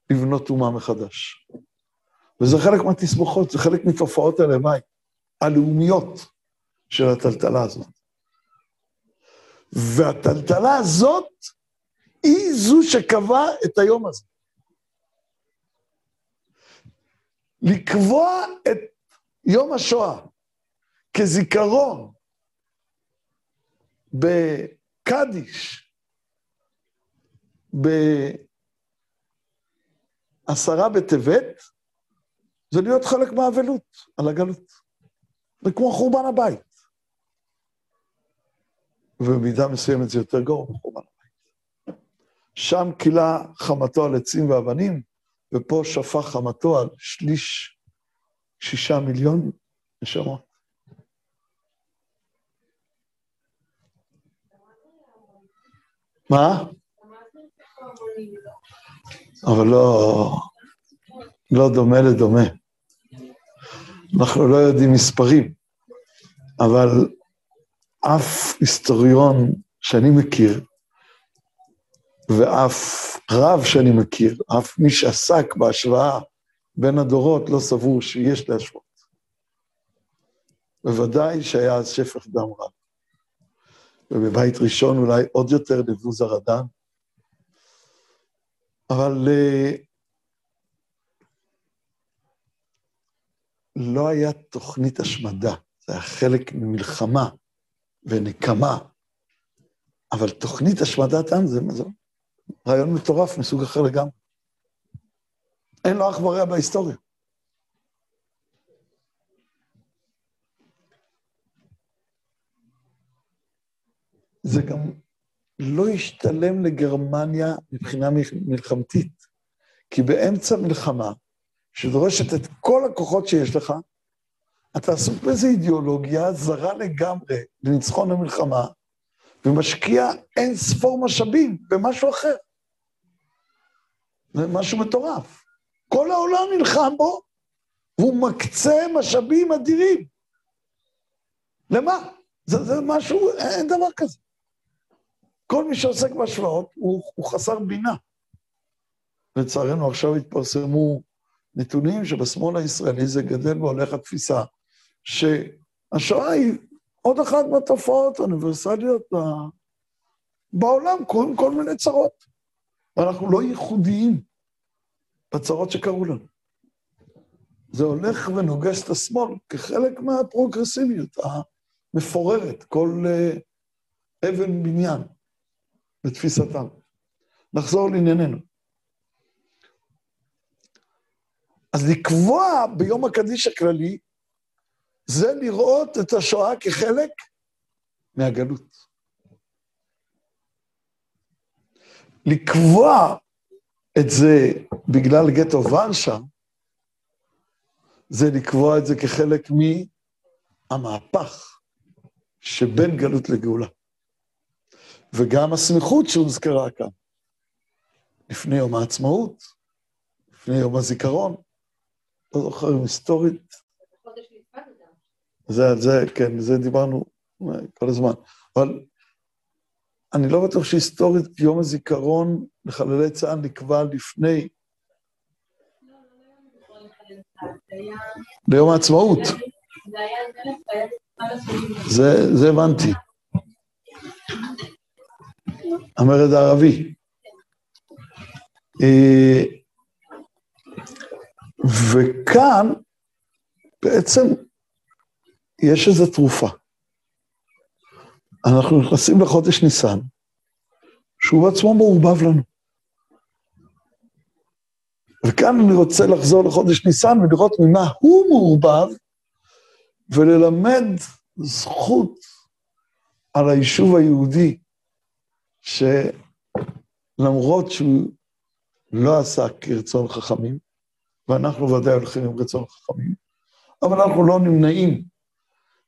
לבנות אומה מחדש. וזה חלק מהתסבוכות, זה חלק מתופעות הלוואי הלאומיות של הטלטלה הזאת. והטלטלה הזאת היא זו שקבעה את היום הזה. לקבוע את יום השואה כזיכרון בקדיש, בעשרה בטבת, זה להיות חלק מהאבלות על הגלות. זה כמו חורבן הבית. ובמידה מסוימת זה יותר גרוע מחורבן הבית. שם כילה חמתו על עצים ואבנים, ופה שפך חמתו על שליש, שישה מיליון נשמות. מה? אבל לא, לא דומה לדומה. אנחנו לא יודעים מספרים, אבל אף היסטוריון שאני מכיר, ואף רב שאני מכיר, אף מי שעסק בהשוואה בין הדורות, לא סבור שיש להשוות. בוודאי שהיה אז שפך דם רב. ובבית ראשון אולי עוד יותר לבוז הרדן. אבל uh, לא היה תוכנית השמדה, זה היה חלק ממלחמה ונקמה, אבל תוכנית השמדת עם זה, זה רעיון מטורף מסוג אחר לגמרי. אין לו אח ורע בהיסטוריה. זה גם לא השתלם לגרמניה מבחינה מלחמתית, כי באמצע מלחמה, שדורשת את כל הכוחות שיש לך, אתה עסוק באיזו אידיאולוגיה זרה לגמרי לניצחון המלחמה, ומשקיע אין ספור משאבים במשהו אחר. זה משהו מטורף. כל העולם נלחם בו, והוא מקצה משאבים אדירים. למה? זה, זה משהו, אין דבר כזה. כל מי שעוסק בהשוואות הוא, הוא חסר בינה. לצערנו עכשיו התפרסמו נתונים שבשמאל הישראלי זה גדל והולך התפיסה שהשואה היא עוד אחת מהתופעות האוניברסליות בעולם, קורים כל מיני צרות. ואנחנו לא ייחודיים בצרות שקרו לנו. זה הולך ונוגס את השמאל כחלק מהפרוגרסיביות המפוררת, כל uh, אבן בניין. לתפיסתם. נחזור לענייננו. אז לקבוע ביום הקדיש הכללי, זה לראות את השואה כחלק מהגלות. לקבוע את זה בגלל גטו ורשה, זה לקבוע את זה כחלק מהמהפך שבין גלות לגאולה. וגם הסמיכות שהוזכרה כאן. לפני יום העצמאות, לפני יום הזיכרון, לא זוכר אם היסטורית. זה על זה, כן, זה דיברנו כל הזמן. אבל אני לא בטוח שהיסטורית יום הזיכרון לחללי צה"ל נקבע לפני... ליום העצמאות. זה הבנתי. המרד הערבי. אה, וכאן בעצם יש איזו תרופה. אנחנו נכנסים לחודש ניסן, שהוא בעצמו מעורבב לנו. וכאן אני רוצה לחזור לחודש ניסן ולראות ממה הוא מעורבב, וללמד זכות על היישוב היהודי שלמרות שהוא לא עשה כרצון חכמים, ואנחנו ודאי הולכים עם רצון חכמים, אבל אנחנו לא נמנעים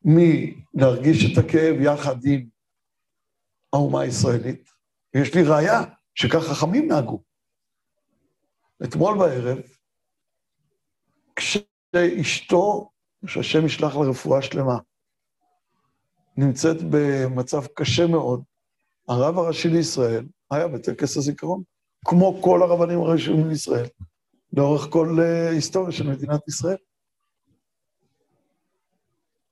מלהרגיש את הכאב יחד עם האומה הישראלית. יש לי ראיה שכך חכמים נהגו. אתמול בערב, כשאשתו, שהשם ישלח לה רפואה שלמה, נמצאת במצב קשה מאוד, הרב הראשי לישראל היה בטקס הזיכרון, כמו כל הרבנים הראשיים לישראל, לאורך כל ההיסטוריה של מדינת ישראל.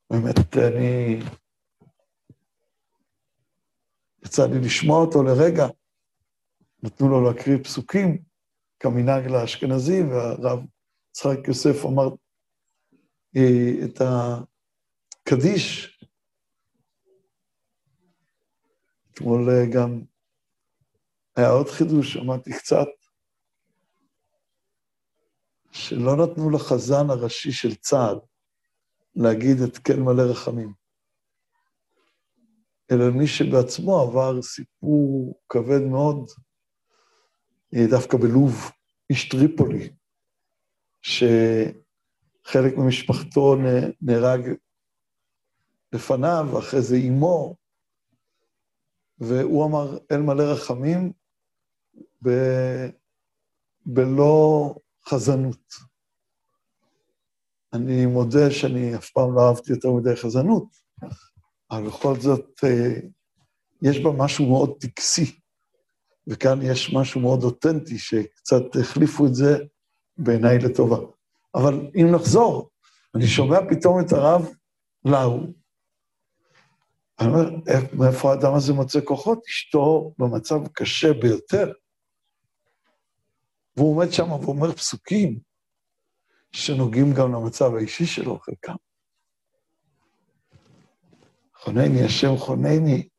באמת, אני... יצא לי לשמוע אותו לרגע, נתנו לו להקריא פסוקים, כמנהג לאשכנזי, והרב יצחק יוסף אמר אה, את הקדיש. אתמול אה, גם היה עוד חידוש, שמעתי קצת, שלא נתנו לחזן הראשי של צה"ל להגיד את כן מלא רחמים, אלא מי שבעצמו עבר סיפור כבד מאוד, אה, דווקא בלוב, איש טריפולי, שחלק ממשפחתו נהרג לפניו, ואחרי זה אימו, והוא אמר, אל מלא רחמים, ב... בלא חזנות. אני מודה שאני אף פעם לא אהבתי יותר מדי חזנות, אבל בכל זאת, אה, יש בה משהו מאוד טקסי, וכאן יש משהו מאוד אותנטי, שקצת החליפו את זה בעיניי לטובה. אבל אם נחזור, אני שומע פתאום את הרב לאו, אני אומר, מאיפה האדם הזה מוצא כוחות? אשתו במצב קשה ביותר. והוא עומד שם ואומר פסוקים שנוגעים גם למצב האישי שלו, חלקם. חונני, השם חונני.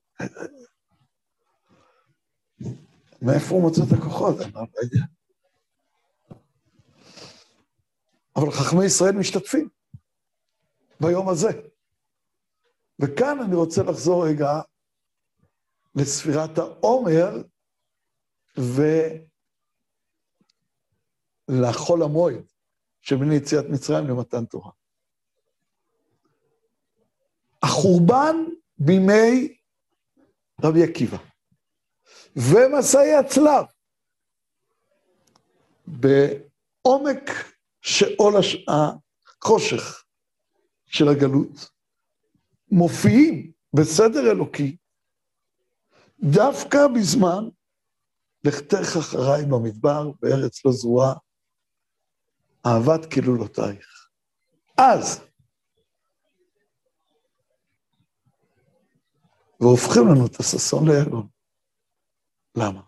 מאיפה הוא מוצא את הכוחות? אני לא יודע. אבל חכמי ישראל משתתפים ביום הזה. וכאן אני רוצה לחזור רגע לספירת העומר ולחול המועד שבין יציאת מצרים למתן תורה. החורבן בימי רבי עקיבא ומסעי הצלב בעומק שאול החושך של הגלות, מופיעים בסדר אלוקי דווקא בזמן לכתך אחריי במדבר, בארץ לא זרועה, אהבת כלולותייך. אז, והופכים לנו את הששון ליגון. למה?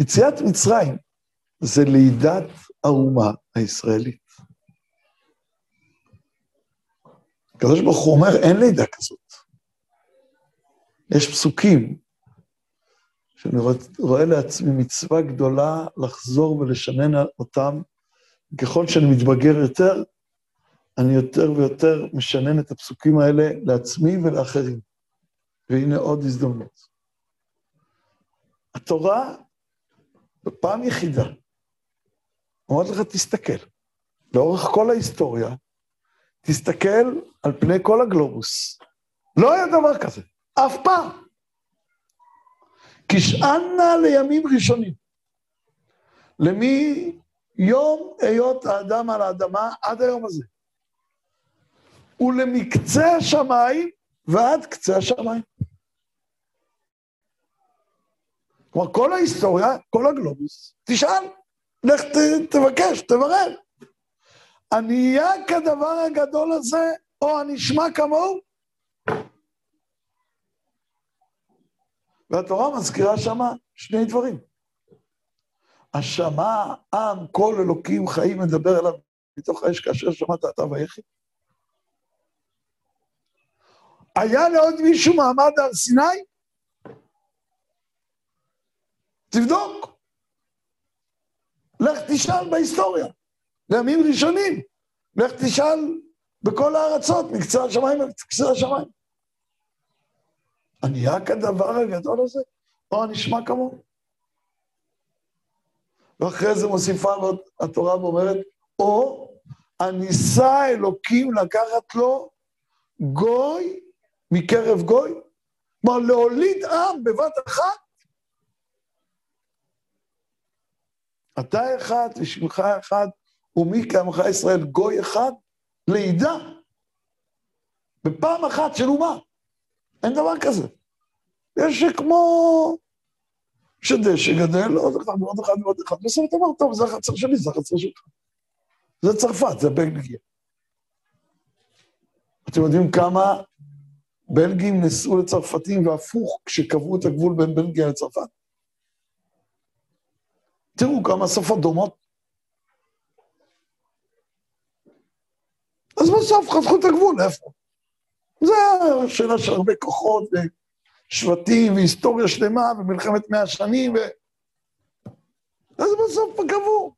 יציאת מצרים זה לידת האומה הישראלית. הקדוש ברוך הוא אומר, אין לידה כזאת. יש פסוקים שאני רואה לעצמי מצווה גדולה לחזור ולשנן אותם. ככל שאני מתבגר יותר, אני יותר ויותר משנן את הפסוקים האלה לעצמי ולאחרים. והנה עוד הזדמנות. התורה, בפעם יחידה, אומרת לך, תסתכל. לאורך כל ההיסטוריה, תסתכל על פני כל הגלובוס. לא היה דבר כזה, אף פעם. כשענה לימים ראשונים. למי יום היות האדם על האדמה עד היום הזה. ולמקצה השמיים ועד קצה השמיים. כלומר, כל ההיסטוריה, כל הגלובוס, תשאל, לך ת, תבקש, תברר. הנהיה כדבר הגדול הזה, או הנשמע כמוהו? והתורה מזכירה שמה שני דברים. השמע עם כל אלוקים חיים מדבר אליו מתוך האש כאשר שמעת אתה ויחי. היה לעוד מישהו מעמד על סיני? תבדוק. לך תשאל בהיסטוריה. לימים ראשונים. לך תשאל בכל הארצות, מקצה השמיים ומקצה השמיים. הנהיה כדבר הגדול הזה, או הנשמע כמוהו. ואחרי זה מוסיפה לו התורה ואומרת, או הניסה אלוקים לקחת לו גוי מקרב גוי. כלומר, להוליד עם בבת אחת. אתה אחד ושמך אחד, ומי כעמך ישראל גוי אחד, לידה. בפעם אחת של אומה. אין דבר כזה. יש כמו שדשא גדל, עוד אחד ועוד אחד ועוד אחד, בסוף אתה אומר, טוב, זה החצר שלי, זה החצר שלך. זה צרפת, זה בלגיה. אתם יודעים כמה בלגים נסעו לצרפתים והפוך כשקבעו את הגבול בין בלגיה לצרפת? תראו כמה שפות דומות. אז בסוף חתכו את הגבול, איפה? זה השאלה של הרבה כוחות ושבטים והיסטוריה שלמה ומלחמת מאה שנים ו... אז בסוף קבעו,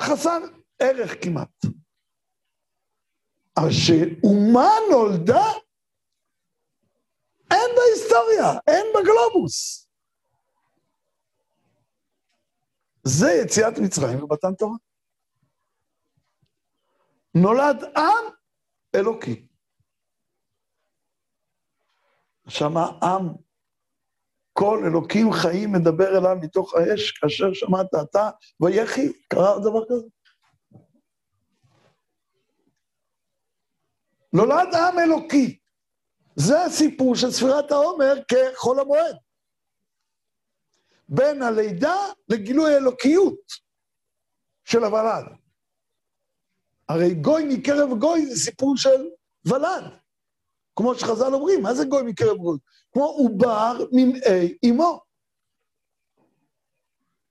חסר ערך כמעט. אבל שאומה נולדה, אין בהיסטוריה, אין בגלובוס. זה יציאת מצרים ומתן תורה. נולד עם אלוקי. שמה עם, כל אלוקים חיים מדבר אליו מתוך האש, כאשר שמעת אתה, ויחי, קרה דבר כזה. נולד עם אלוקי. זה הסיפור של ספירת העומר כחול המועד. בין הלידה לגילוי האלוקיות של הוולד. הרי גוי מקרב גוי זה סיפור של ולד. כמו שחז"ל אומרים, מה זה גוי מקרב גוי? כמו עובר ממעי אמו.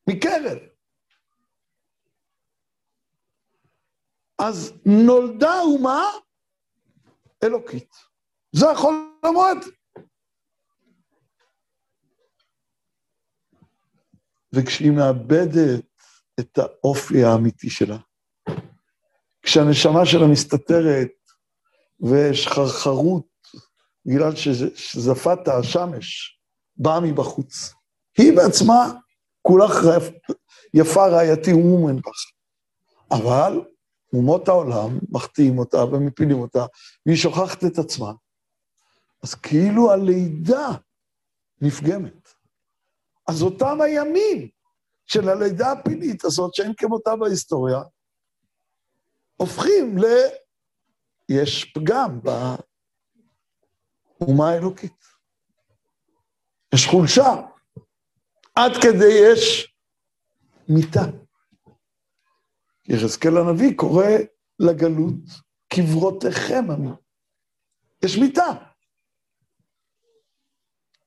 מקרב. אז נולדה אומה אלוקית. זה החול המועד. וכשהיא מאבדת את האופי האמיתי שלה, כשהנשמה שלה מסתתרת ויש חרחרות בגלל שזפת השמש באה מבחוץ, היא בעצמה כולה יפה רעייתי ומומן בך. אבל אומות העולם מחטיאים אותה ומפילים אותה, והיא שוכחת את עצמה. אז כאילו הלידה נפגמת. אז אותם הימים של הלידה הפלאית הזאת, שאין כמותה בהיסטוריה, הופכים ל... יש פגם באומה האלוקית. יש חולשה. עד כדי יש מיתה. יחזקאל הנביא קורא לגלות קברותיכם עמי. יש מיתה.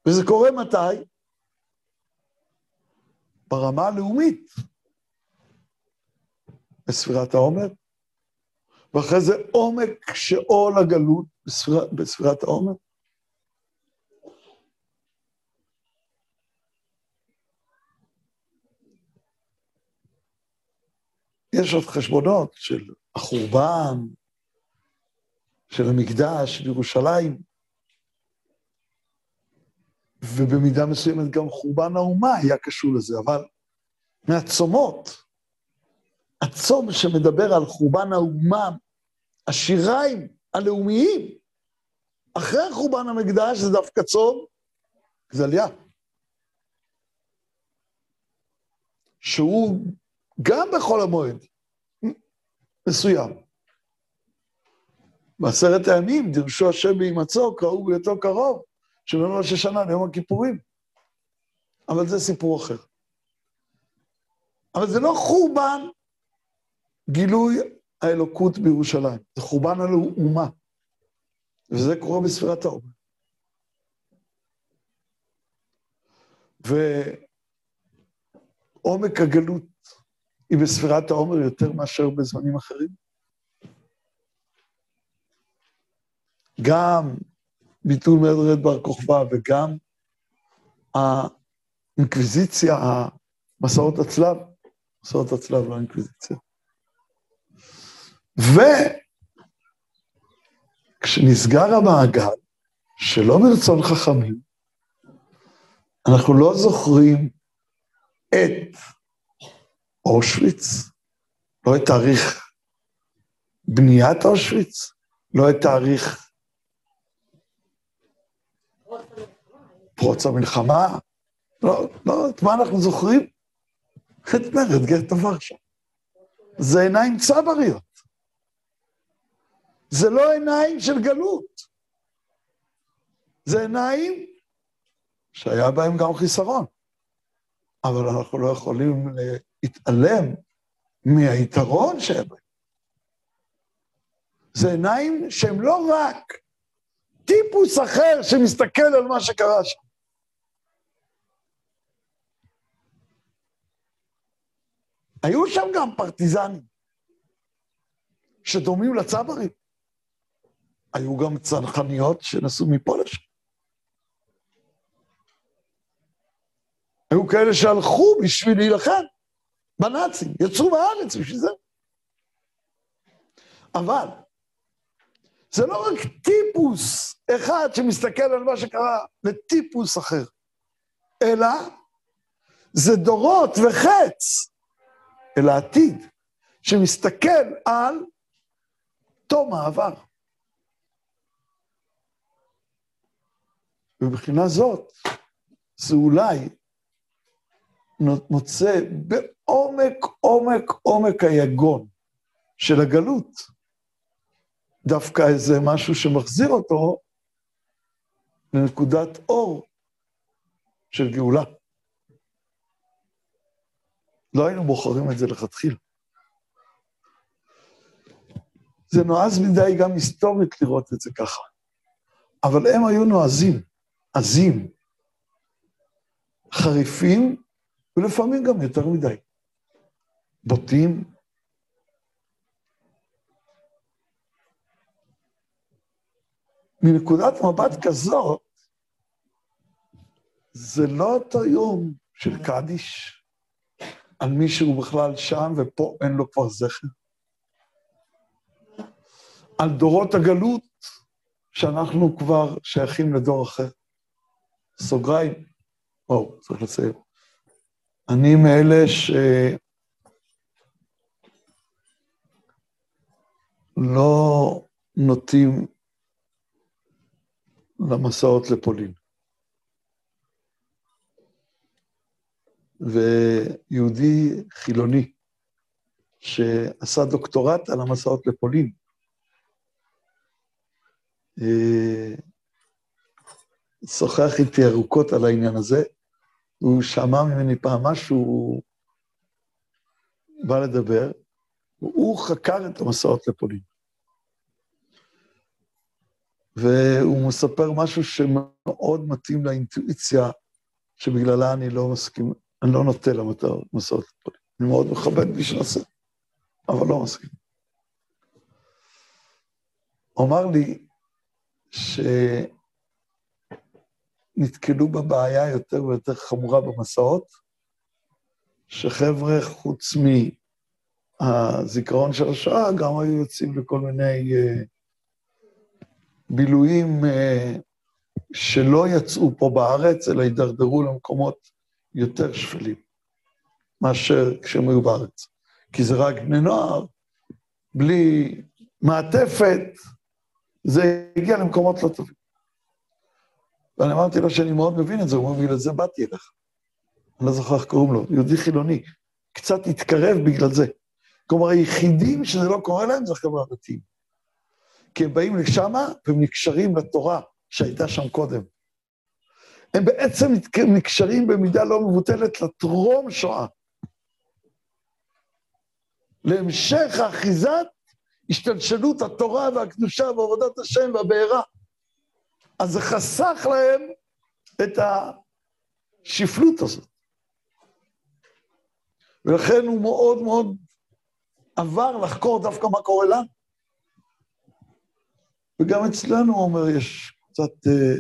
וזה קורה מתי? ברמה הלאומית, בספירת העומר, ואחרי זה עומק שעול הגלות בספיר, בספירת העומר. יש עוד חשבונות של החורבן, של המקדש, של ירושלים, ובמידה מסוימת גם חורבן האומה היה קשור לזה, אבל מהצומות, הצום שמדבר על חורבן האומה, השיריים הלאומיים, אחרי חורבן המקדש זה דווקא צום גזליה. שהוא גם בחול המועד מסוים. בעשרת הימים דירשו השם בהימצאו, קראו בהיותו קרוב, שלא ראש השנה ליום הכיפורים. אבל זה סיפור אחר. אבל זה לא חורבן גילוי האלוקות בירושלים, זה חורבן על האומה. וזה קורה בספירת העומר. ועומק הגלות היא בספירת העומר יותר מאשר בזמנים אחרים. גם ביטול מרד בר כוכבא וגם האינקוויזיציה, מסעות הצלב, מסעות הצלב, לא האינקוויזיציה. וכשנסגר המעגל, שלא מרצון חכמים, אנחנו לא זוכרים את אושוויץ, לא את תאריך בניית אושוויץ, לא את תאריך פרוץ המלחמה. לא, לא, את מה אנחנו זוכרים? את מרד גטו ורשה. זה עיניים צבריות. זה לא עיניים של גלות. זה עיניים שהיה בהם גם חיסרון. אבל אנחנו לא יכולים להתעלם מהיתרון בהם. זה עיניים שהם לא רק טיפוס אחר שמסתכל על מה שקרה שם. היו שם גם פרטיזנים שדומים לצברים. היו גם צנחניות שנסעו מפה לשם. היו כאלה שהלכו בשביל להילחם בנאצים, יצאו מהארץ בשביל זה. אבל זה לא רק טיפוס אחד שמסתכל על מה שקרה לטיפוס אחר, אלא זה דורות וחץ אל העתיד, שמסתכל על תום העבר. ומבחינה זאת, זה אולי מוצא בעומק, עומק, עומק היגון של הגלות, דווקא איזה משהו שמחזיר אותו לנקודת אור של גאולה. לא היינו בוחרים את זה לכתחילה. זה נועז מדי גם היסטורית לראות את זה ככה. אבל הם היו נועזים, עזים, חריפים, ולפעמים גם יותר מדי. בוטים. מנקודת מבט כזאת, זה לא אותו יום של קדיש, על מי שהוא בכלל שם ופה אין לו כבר זכר. על דורות הגלות, שאנחנו כבר שייכים לדור אחר. סוגריים, או, צריך לציין. אני מאלה ש... לא נוטים למסעות לפולין. ויהודי חילוני שעשה דוקטורט על המסעות לפולין, אה, שוחח איתי ארוכות על העניין הזה, הוא שמע ממני פעם משהו, הוא בא לדבר, הוא חקר את המסעות לפולין. והוא מספר משהו שמאוד מתאים לאינטואיציה, שבגללה אני לא מסכים, אני לא נוטה למסעות לפולין. אני מאוד מכבד מי שנעשה, אבל לא מסכים. הוא אמר לי ש... נתקלו בבעיה יותר ויותר חמורה במסעות, שחבר'ה, חוץ מהזיכרון של השואה, גם היו יוצאים לכל מיני uh, בילויים uh, שלא יצאו פה בארץ, אלא הידרדרו למקומות יותר שפלים מאשר כשהם היו בארץ. כי זה רק בני נוער, בלי מעטפת, זה הגיע למקומות לא טובים. ואני אמרתי לו שאני מאוד מבין את זה, הוא אומר, בגלל זה באתי אליך. אני לא זוכר איך קוראים לו, יהודי חילוני. קצת התקרב בגלל זה. כלומר, היחידים שזה לא קורה להם זה החברה הדתיים. כי הם באים לשם והם נקשרים לתורה שהייתה שם קודם. הם בעצם נקשרים במידה לא מבוטלת לטרום שואה. להמשך אחיזת השתלשלות התורה והקדושה ועבודת השם והבעירה. אז זה חסך להם את השפלות הזאת. ולכן הוא מאוד מאוד עבר לחקור דווקא מה קורה לנו. וגם אצלנו, הוא אומר, יש קצת אה,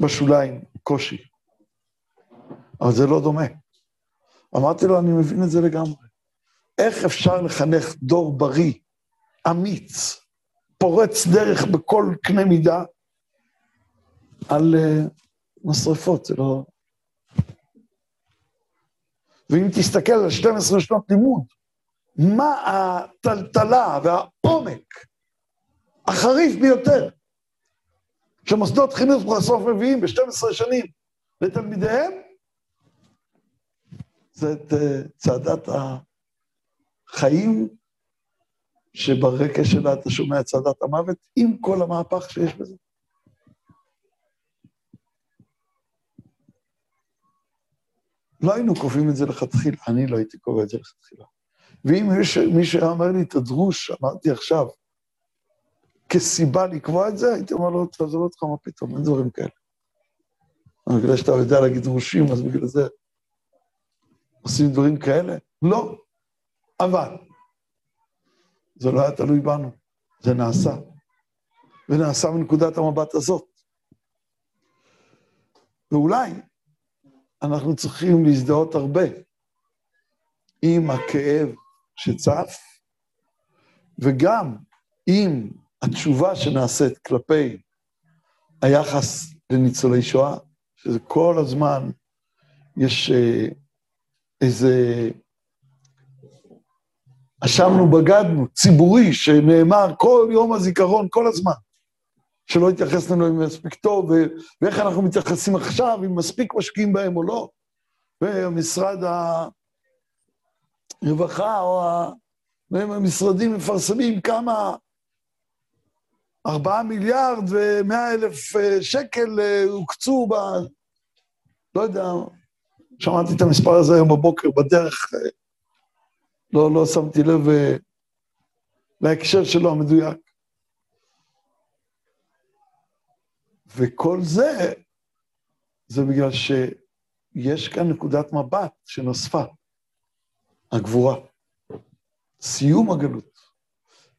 בשוליים קושי. אבל זה לא דומה. אמרתי לו, אני מבין את זה לגמרי. איך אפשר לחנך דור בריא, אמיץ, פורץ דרך בכל קנה מידה, על uh, משרפות, זה לא... ואם תסתכל על 12 שנות לימוד, מה הטלטלה והעומק החריף ביותר שמוסדות חינוך בסוף מביאים ב-12 שנים לתלמידיהם, זה את uh, צעדת החיים, שברקע שלה אתה שומע צעדת המוות, עם כל המהפך שיש בזה. לא היינו קובעים את זה לכתחילה, אני לא הייתי קובע את זה לכתחילה. ואם מישהו היה אומר לי את הדרוש, אמרתי עכשיו, כסיבה לקבוע את זה, הייתי אומר לו, תעזוב אותך, מה פתאום, אין דברים כאלה. אבל בגלל שאתה יודע להגיד דרושים, אז בגלל זה עושים דברים כאלה? לא. אבל זה לא היה תלוי בנו, זה נעשה. ונעשה מנקודת המבט הזאת. ואולי אנחנו צריכים להזדהות הרבה עם הכאב שצף, וגם עם התשובה שנעשית כלפי היחס לניצולי שואה, שזה כל הזמן יש אה, איזה... אשמנו בגדנו, ציבורי, שנאמר כל יום הזיכרון, כל הזמן. שלא התייחסנו אליהם מספיק טוב, ואיך אנחנו מתייחסים עכשיו, אם מספיק משקיעים בהם או לא. ומשרד הרווחה או המשרדים מפרסמים כמה ארבעה מיליארד ומאה אלף אה, שקל אה, הוקצו ב... לא יודע, שמעתי את המספר הזה היום בבוקר בדרך, אה, לא, לא שמתי לב להקשר שלו המדויק. וכל זה, זה בגלל שיש כאן נקודת מבט שנוספה, הגבורה. סיום הגלות.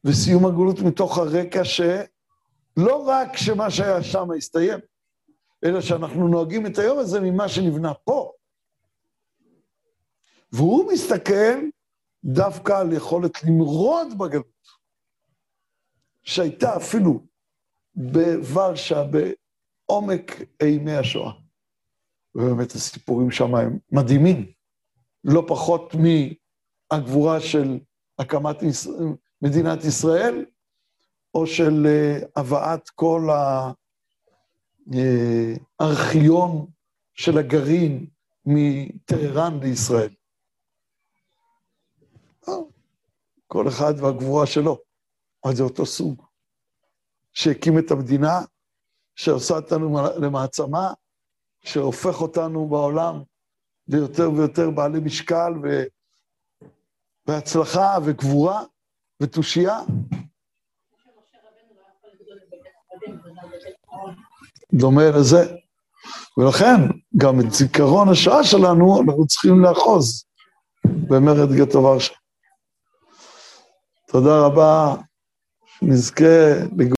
וסיום הגלות מתוך הרקע שלא רק שמה שהיה שם הסתיים, אלא שאנחנו נוהגים את היום הזה ממה שנבנה פה. והוא מסתכל דווקא על יכולת למרוד בגלות, שהייתה אפילו בוורשה, בעומק אימי השואה. ובאמת הסיפורים שם הם מדהימים, לא פחות מהגבורה של הקמת מדינת ישראל, או של אה, הבאת כל הארכיון אה, של הגרעין מטהרן לישראל. אה, כל אחד והגבורה שלו, אבל זה אותו סוג. שהקים את המדינה, שעושה אותנו למעצמה, שהופך אותנו בעולם ליותר ויותר בעלי משקל ו... והצלחה וגבורה ותושייה. דומה לזה. ולכן, גם את זיכרון השואה שלנו אנחנו צריכים לאחוז במרד גטו ורשה. תודה רבה, שנזכה